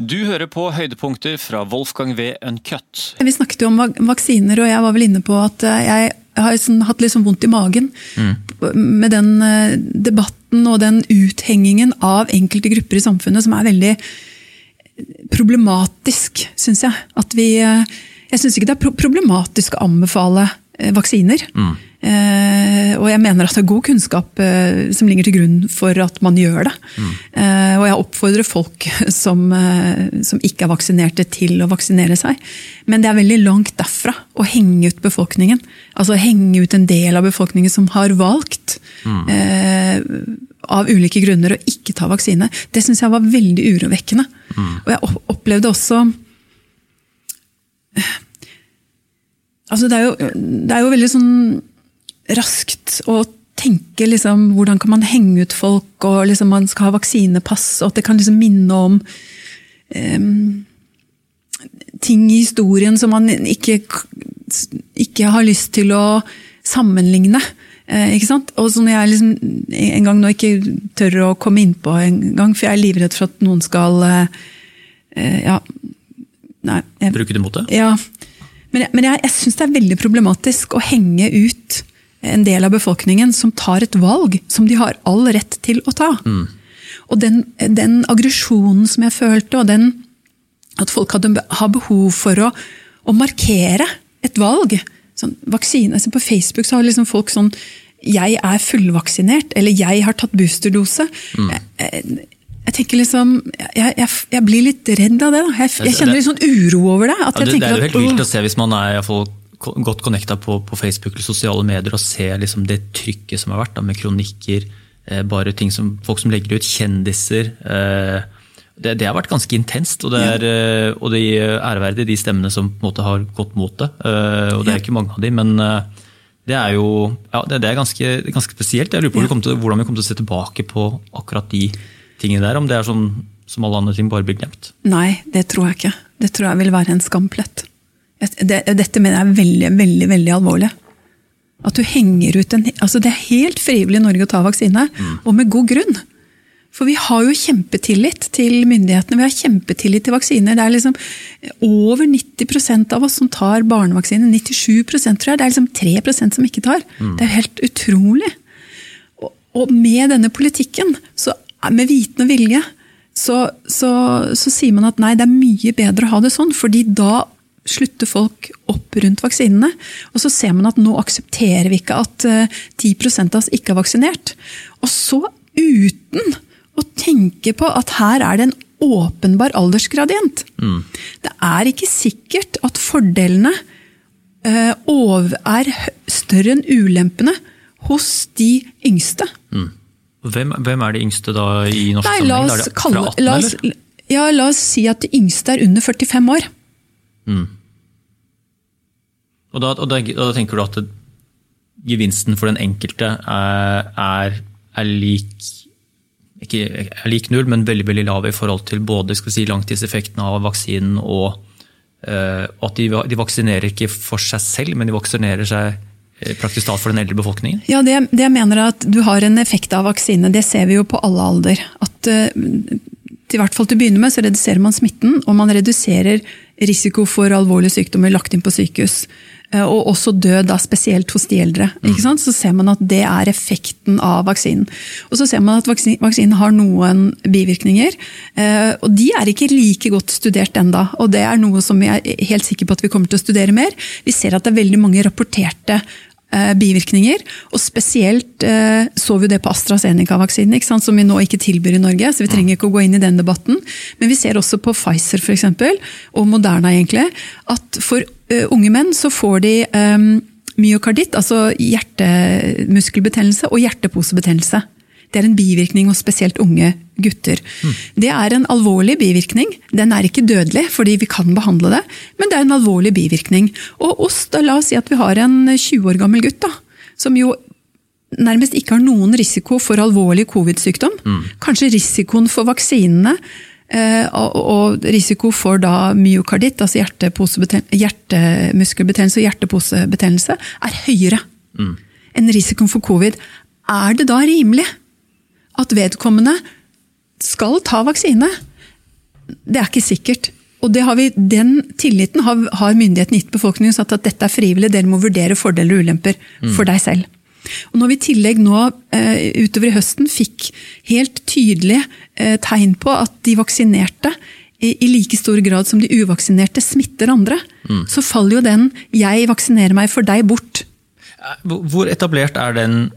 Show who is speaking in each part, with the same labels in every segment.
Speaker 1: Du hører på høydepunkter fra Wolfgang V. Uncut.
Speaker 2: Vi snakket jo om vaksiner, og jeg var vel inne på at eh, jeg har sånn, hatt litt sånn vondt i magen med den eh, debatten og den uthengingen av enkelte grupper i samfunnet som er veldig problematisk, syns jeg. At vi, eh, jeg syns ikke det er problematisk å anbefale eh, vaksiner. Eh, og jeg mener at det er god kunnskap eh, som ligger til grunn for at man gjør det. Eh, og jeg oppfordrer folk som, eh, som ikke er vaksinerte til å vaksinere seg. Men det er veldig langt derfra å henge ut befolkningen. Altså henge ut en del av befolkningen som har valgt eh, av ulike grunner å ikke ta vaksine. Det syns jeg var veldig urovekkende. Og jeg opplevde også Altså det, er jo, det er jo veldig sånn raskt å tenke liksom, hvordan kan man henge ut folk, og liksom man skal ha vaksinepass, og at det kan liksom minne om um, ting i historien som man ikke, ikke har lyst til å sammenligne. Eh, ikke sant? Og så når jeg liksom en gang nå ikke tør å komme innpå en gang, for jeg er livredd for at noen skal eh, eh, ja, nei, jeg,
Speaker 1: Bruker det mot det?
Speaker 2: ja, men jeg, men jeg, jeg syns det er veldig problematisk å henge ut en del av befolkningen som tar et valg som de har all rett til å ta. Og den, den aggresjonen som jeg følte, og den at folk hadde har behov for å, å markere et valg. Sånn, vaksine, altså På Facebook så har liksom folk sånn 'Jeg er fullvaksinert', eller 'Jeg har tatt boosterdose'. Jeg, jeg, tenker liksom, jeg, jeg, jeg blir litt redd av det. da. Jeg, jeg kjenner litt sånn uro over det. At
Speaker 1: Ja, det, det er jo
Speaker 2: at,
Speaker 1: helt vilt å se hvis man er i hvert fall godt connecta på, på Facebook eller sosiale medier og ser liksom det trykket som har vært da, med kronikker, eh, bare ting som folk som legger ut, kjendiser. Eh, det, det har vært ganske intenst, og det er, ja. og de æreverdige æreverdig de stemmene som på en måte har gått mot det. Eh, og det er ikke mange av de, men eh, det er jo ja, det, det er ganske, ganske spesielt. Jeg lurer på
Speaker 2: Ja.
Speaker 1: hvordan vi kommer til å se tilbake på akkurat de tingene der. Om det er sånn som alle andre ting bare blir glemt.
Speaker 2: Nei, det tror jeg ikke. Det tror jeg vil være en skamplett. Dette mener jeg er veldig, veldig veldig alvorlig. At du henger ut en altså Det er helt frivillig i Norge å ta vaksine, og med god grunn. For vi har jo kjempetillit til myndighetene, vi har kjempetillit til vaksiner. Det er liksom over 90% av oss som tar barnevaksine. 97% tror jeg. Det er liksom 3% som ikke tar. Det er helt utrolig. Og med denne politikken, så, med viten og vilje, så, så, så sier man at nei, det er mye bedre å ha det sånn, fordi da slutter folk opp rundt vaksinene. Og så ser man at nå aksepterer vi ikke at eh, 10 av oss ikke er vaksinert. Og så uten å tenke på at her er det en åpenbar aldersgradient. Det er ikke sikkert at fordelene eh, er større enn ulempene hos de yngste.
Speaker 1: Hvem, hvem er de yngste da i norsk
Speaker 2: Nei,
Speaker 1: sammenheng? Er det fra 18,
Speaker 2: la, oss,
Speaker 1: eller?
Speaker 2: ja, la oss si at de yngste er under 45 år.
Speaker 1: Og da, og, da, og da tenker du at gevinsten for den enkelte er, er, er lik ikke er lik null, men veldig veldig lav i forhold til både si, langtidseffekten av vaksinen og eh, at de, de vaksinerer ikke for seg selv, men de vaksinerer seg praktisk talt for den eldre befolkningen.
Speaker 2: Ja, det, det jeg mener er at du har en effekt av vaksine, det ser vi jo på alle alder. At i til hvert fall til å begynne med så reduserer man smitten, og man reduserer risiko for alvorlige sykdommer lagt inn på sykehus. Eh, Og også død, da, spesielt hos de eldre. Ikke sant? Så ser man at det er effekten av vaksinen. Og så ser man at vaksin- vaksinen har noen bivirkninger, eh, og de er ikke like godt studert enda. Og det er noe som vi er helt sikre på at vi kommer til å studere mer. Vi ser at det er veldig mange rapporterte eh, bivirkninger. Og spesielt eh, så vi det på AstraZeneca-vaksinen, som vi nå ikke tilbyr i Norge. så vi trenger ikke å gå inn i den debatten. Men vi ser også på Pfizer for eksempel, og Moderna egentlig, at for eh, unge menn så får de eh, myokarditt, altså hjertemuskelbetennelse og hjerteposebetennelse. Det er en bivirkning hos spesielt unge gutter. Det er en alvorlig bivirkning. Den er ikke dødelig, fordi vi kan behandle det, men det er en alvorlig bivirkning. Og oss, da, la oss si at vi har en 20 år gammel gutt, da, som jo nærmest ikke har noen risiko for alvorlig covid-sykdom. Kanskje risikoen for vaksinene eh, og, risiko for da myokarditt, altså hjertemuskelbetennelse og hjerteposebetennelse, er høyere enn risikoen for covid. Er det da rimelig at vedkommende skal ta vaksine Det er ikke sikkert. Og har vi, Den tilliten har, har myndighetene gitt befolkningen, satt at dette er frivillig, dere må vurdere fordeler og ulemper mm. for deg selv. Og Når vi i tillegg nå uh, utover i høsten fikk helt tydelige uh, tegn på at de vaksinerte i, i, like stor grad som de uvaksinerte smitter andre, mm. så faller jo den 'jeg vaksinerer meg for deg' bort.
Speaker 1: Hvor etablert er den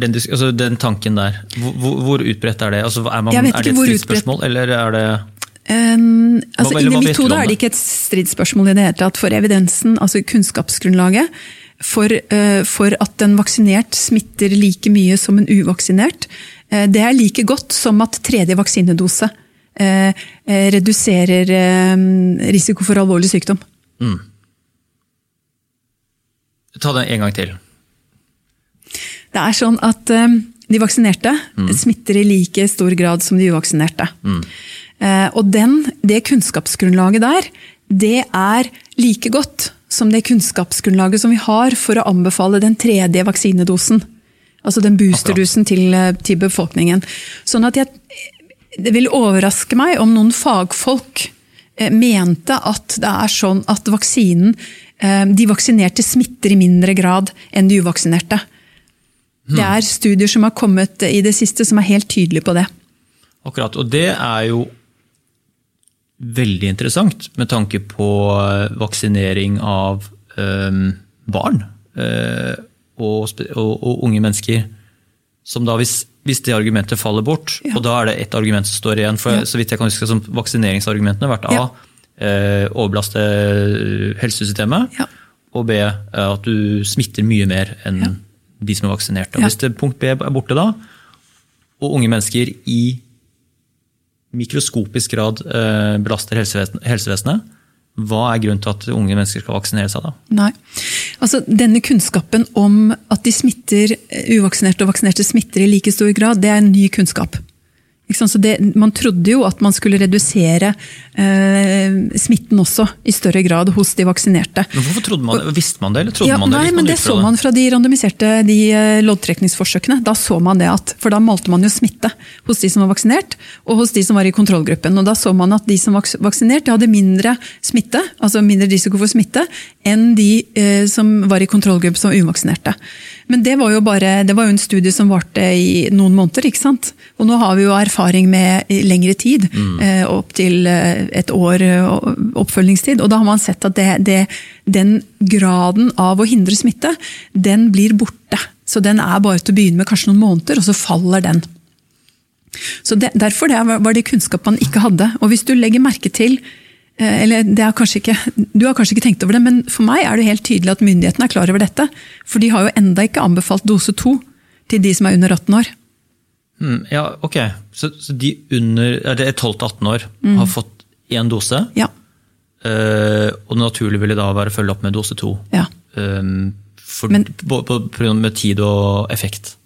Speaker 1: den, altså den, tanken der, hvor, hvor utbredt er det? Altså er, man, er, det et stridsspørsmål, eller er det
Speaker 2: um, altså, Inni mitt hode er det ikke et stridsspørsmål i det hele tatt. For evidensen, altså kunnskapsgrunnlaget for, uh, for, at en vaksinert smitter like mye som en uvaksinert, uh, det er like godt som at tredje vaksinedose uh, reduserer risiko for alvorlig sykdom. Mm.
Speaker 1: Ta det en gang til.
Speaker 2: Det er sånn at um, de vaksinerte mm. smitter i like stor grad som de uvaksinerte. Mm. Uh, og den, det kunnskapsgrunnlaget der, det er like godt som det kunnskapsgrunnlaget som vi har for å anbefale den tredje vaksinedosen. Altså den boosterdosen til, eh, til, befolkningen. Sånn at jeg, Det vil overraske meg om noen fagfolk mente at det er sånn at vaksinen De vaksinerte smitter i mindre grad enn de uvaksinerte. Det er studier som har kommet i det siste som er helt tydelige på det.
Speaker 1: Akkurat, og det er jo veldig interessant med tanke på eh, vaksinering av øh, barn øh, og, og, og, unge mennesker. Som da, hvis, hvis det argumentet faller bort, ja. og da er det ett argument som står igjen for ja. så vidt jeg kan huske som Vaksineringsargumentene har vært A. Ja. Uh, overbelaste helsesystemet. Og B. At du smitter mye mer enn de som er vaksinerte. Ja. Hvis det punkt B er borte da, og unge mennesker i mikroskopisk grad eh, belaster helsevesenet, hva er grunnen til at unge mennesker skal vaksinere seg da?
Speaker 2: Nei, altså Denne kunnskapen om at de smitter, uvaksinerte og vaksinerte smitter i like stor grad, det er en ny kunnskap. Det, man trodde jo at man skulle redusere eh, smitten også, i større grad hos de vaksinerte.
Speaker 1: Men hvorfor trodde man det? Visste man det? eller trodde ja, man
Speaker 2: det? Nei, men Det så man fra de randomiserte de eh, loddtrekningsforsøkene. Da så man det at, For da målte man jo smitte hos de som var vaksinert, og hos de som var i kontrollgruppen. Og Da så man at de som var vaksinert hadde mindre smitte, altså mindre risiko for smitte, enn de eh, som var i kontrollgruppe som var uvaksinerte. Men det var jo bare, det var jo en studie som varte i noen måneder. ikke sant? Og nå har vi jo erfaring med lengre tid, mm. eh, opptil eh, et år oppfølgingstid. Og da har man sett at det, det, den graden av å hindre smitte, den blir borte. Så den er bare til å begynne med kanskje noen måneder, og så faller den. Så det, Derfor det var det kunnskap man ikke hadde. Og hvis du legger merke til Eh, eller ikke, Du har kanskje ikke tenkt over det, men for meg er det helt tydelig at myndighetene er klar over dette. For de har jo enda ikke anbefalt dose to til de som er under 18 år.
Speaker 1: Mm, ja, ok. Så, så de under, det er 12-18 år mm. har fått én dose?
Speaker 2: Ja.
Speaker 1: Uh, og det naturlige ville da være å følge opp med dose to?
Speaker 2: Ja.
Speaker 1: Um, for, men, på, på, på, med tid og effekt?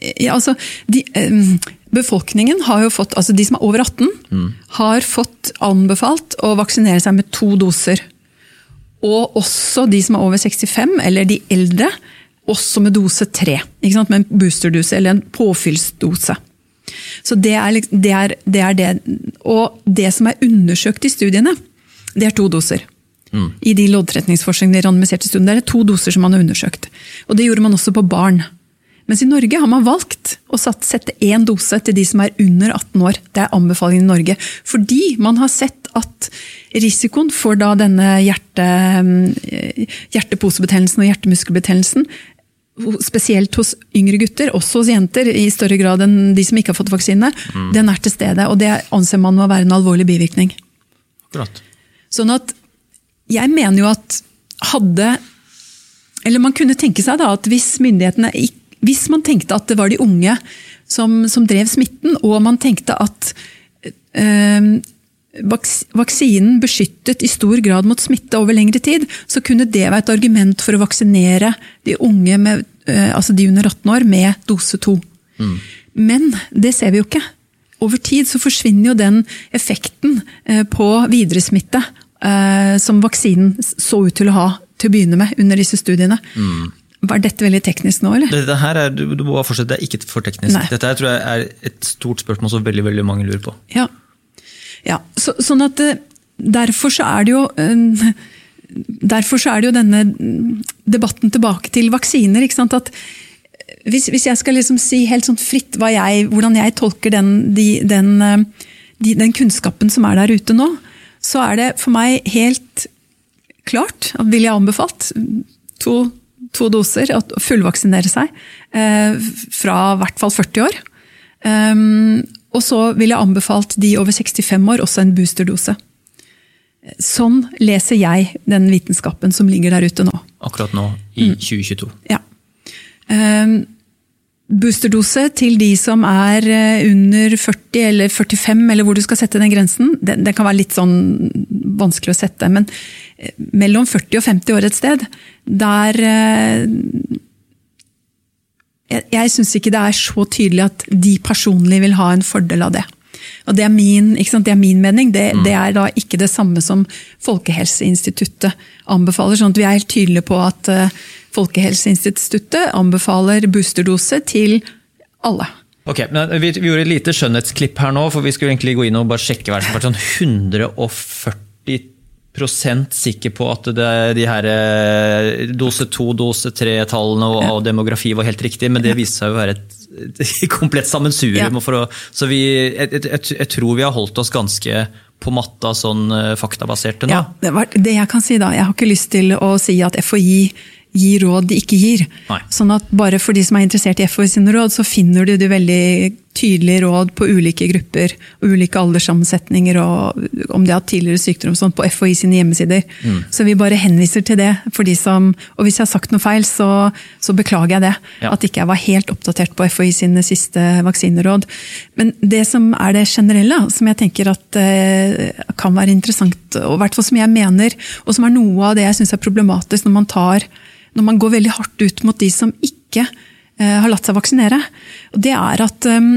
Speaker 2: Ja, altså, de, um, Befolkningen har jo fått, altså De som er over 18, mm. har fått anbefalt å vaksinere seg med to doser. Og også de som er over 65, eller de eldre, også med dose tre. Med en boosterdose eller en påfyllsdose. Så det er, det, er, det er, det Og det som er undersøkt i studiene, det er to doser. Mm. I de loddtrekningsforskningene randomiserte studiene, det er to doser som man har undersøkt. Og det gjorde man også på barn. Mens i Norge har man valgt å sette én dose til de som er under 18 år. Det er anbefalingen i Norge. Fordi man har sett at risikoen for da denne hjerte, eh, hjerteposebetennelsen og hjertemuskelbetennelsen spesielt hos yngre gutter, også hos jenter, i større grad enn de som ikke har fått vaksine, mm. den er til stede. Og det anser man å være en alvorlig bivirkning.
Speaker 1: Akkurat.
Speaker 2: Sånn at jeg mener jo at hadde Eller man kunne tenke seg da at hvis myndighetene ikke hvis man tenkte at det var de unge som, som drev smitten, og man tenkte at øh, vaksinen beskyttet i stor grad mot smitte over lengre tid, så kunne det være et argument for å vaksinere de unge, med, øh, altså de under 18 år, med dose 2. Mm. Men det ser vi jo ikke. Over tid så forsvinner jo den effekten øh, på videresmitte som vaksinen så ut til å ha til å begynne med under disse studiene. Mm. Var dette veldig teknisk nå, eller?
Speaker 1: Dette her er, du, du må fortsette, det er ikke for teknisk. Nei. Dette her tror jeg er et stort spørsmål som veldig veldig mange lurer på.
Speaker 2: Ja. Ja, så, sånn at eh, Derfor så er det jo eh, Derfor så er det jo denne debatten tilbake til vaksiner. ikke sant, at hvis, hvis jeg skal liksom si helt sånn fritt jeg, hvordan jeg tolker den, de, den, de, den, kunnskapen som er der ute nå, så er det for meg helt klart vil jeg anbefalt to, to doser, å fullvaksinere seg eh, fra i hvert fall 40 år. Um, og så vil jeg anbefalt de over 65 år også en boosterdose. Sånn leser jeg den vitenskapen som ligger der ute nå.
Speaker 1: Akkurat nå, i mm. 2022.
Speaker 2: Ja. Um, boosterdose til de som er eh, under 40 eller 45, eller hvor du skal sette den grensen, den, den kan være litt sånn vanskelig å sette. Men mellom 40 og 50 år et sted, der uh, Jeg, jeg syns ikke det er så tydelig at de personlig vil ha en fordel av det. Og det er min, det er min mening. Det, mm. det, er da ikke det samme som Folkehelseinstituttet anbefaler. sånn at Vi er helt tydelige på at uh, Folkehelseinstituttet anbefaler boosterdose til alle.
Speaker 1: Ok, men vi, vi, gjorde et lite skjønnhetsklipp her nå, for vi skulle egentlig gå inn og bare sjekke hver som sånn 140 sikker på at det, de her eh, dose to, dose tre-tallene og, og, demografi var helt riktig, men det viste seg å være et, et komplett sammensurium. Ja. Så vi, jeg, jeg, jeg, tror vi har holdt oss ganske på matta sånn faktabasert faktabaserte nå.
Speaker 2: Ja, det, det jeg kan si da, jeg har ikke lyst til å si at FHI gir råd de ikke gir. Nei. Sånn at bare for de som er interessert i FHI sine råd, så finner du de veldig tydelige råd på ulike grupper og ulike alderssammensetninger og om de har tidligere sykdom sånn, på FHI sine hjemmesider. Mm. Så vi bare henviser til det for de som Og hvis jeg har sagt noe feil, så, så beklager jeg det. Ja. At ikke jeg var helt oppdatert på FHI sine siste vaksineråd. Men det som er det generelle, som jeg tenker at eh, kan være interessant, og i hvert fall som jeg mener, og som er noe av det jeg syns er problematisk når man tar når man går veldig hardt ut mot de som ikke har latt seg vaksinere. Og det er at um,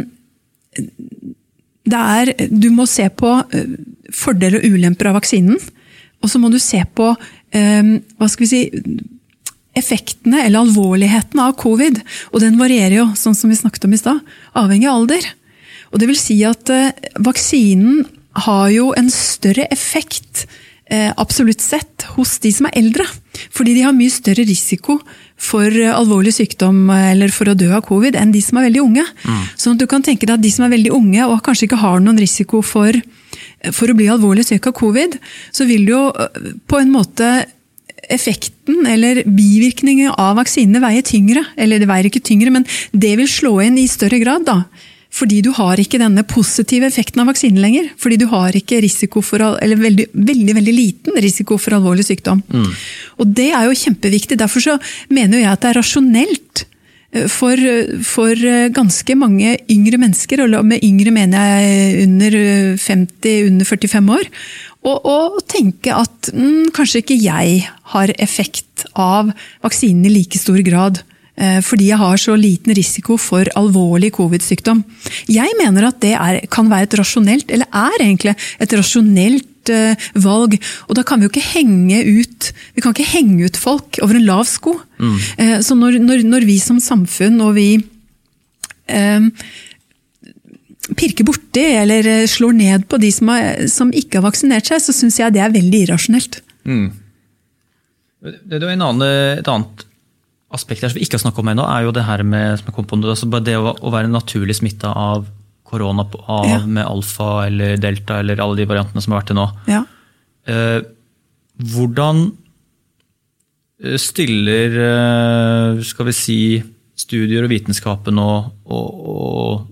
Speaker 2: det er, du må se på uh, fordeler og ulemper av vaksinen. Og så må du se på hva skal vi si, effektene eller alvorligheten av covid. Og den varierer jo, sånn som vi snakket om i stad, avhengig av alder. Og det vil si at vaksinen har jo en større effekt Eh, absolutt sett hos de som er eldre. Fordi de har mye større risiko for eh, alvorlig sykdom eh, eller for å dø av covid enn de som er veldig unge. Mm. Sånn at du kan tenke deg at de som er veldig unge og kanskje ikke har noen risiko for, for å bli alvorlig syk av covid, så vil jo på en måte effekten eller bivirkningen av vaksinene veie tyngre. Eller det veier ikke tyngre, men det vil slå inn i større grad. da. Fordi du har ikke denne positive effekten av vaksinen lenger. Fordi du har ikke risiko for, eller veldig, veldig, veldig liten risiko for alvorlig sykdom. Mm. Og det er jo kjempeviktig. Derfor så mener jeg at det er rasjonelt eh, for, for, eh, ganske mange yngre mennesker, og med yngre mener jeg under 50, under 45 år, å tenke at mm, kanskje ikke jeg har effekt av vaksinen i like stor grad Eh, fordi jeg har så liten risiko for alvorlig covid-sykdom. Jeg mener at det er, kan være et rasjonelt, eller er egentlig et rasjonelt uh, valg. Og da kan vi jo ikke henge ut vi kan ikke henge ut folk over en lav sko. Mm. Uh, så når, når, når, vi som samfunn og vi uh, pirker borti eller slår ned på de som, har, som ikke har vaksinert seg, så syns jeg det er veldig irrasjonelt. Mm.
Speaker 1: Det er en annen, et annet aspekter som vi ikke har snakket om ennå, er jo det her med som jeg kom på, altså det å, å være naturlig smitta av korona av, ja. med alfa eller delta eller alle de variantene som har vært til nå. Ja. Eh, hvordan eh, stiller eh, skal vi si, studier og vitenskapen og, og, og,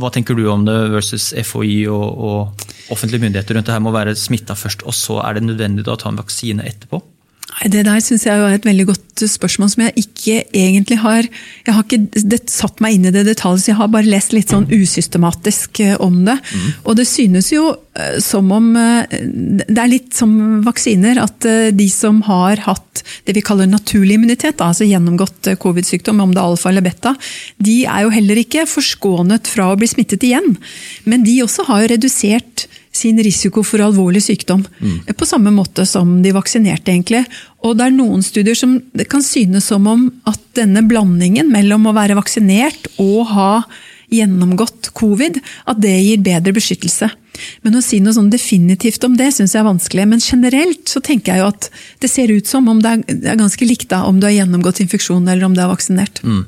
Speaker 1: hva tenker du om det versus FHI og, og offentlige myndigheter rundt det her med å være smitta først, og så er det nødvendig å ta en vaksine etterpå?
Speaker 2: Det der syns jeg er et veldig godt spørsmål som jeg ikke egentlig har Jeg har ikke satt meg inn i det detaljet, så jeg har bare lest litt sånn usystematisk eh, om det. Mm. Og det synes jo eh, som om eh, Det er litt som vaksiner, at de som har hatt det vi kaller naturlig immunitet, altså gjennomgått covid-sykdom, om det er alfa eller beta, de er jo heller ikke forskånet fra å bli smittet igjen. Men de også har jo redusert sin risiko for alvorlig sykdom. Mm. På samme måte som de vaksinerte, egentlig. Og det er noen studier som det kan synes som om at denne blandingen mellom å være vaksinert og ha gjennomgått covid, at det gir bedre beskyttelse. Men å si noe sånn definitivt om det syns jeg er vanskelig. Men generelt så tenker jeg jo at det ser ut som om det er, ganske likt da, om du har gjennomgått infeksjon eller om du er vaksinert.
Speaker 1: Mm.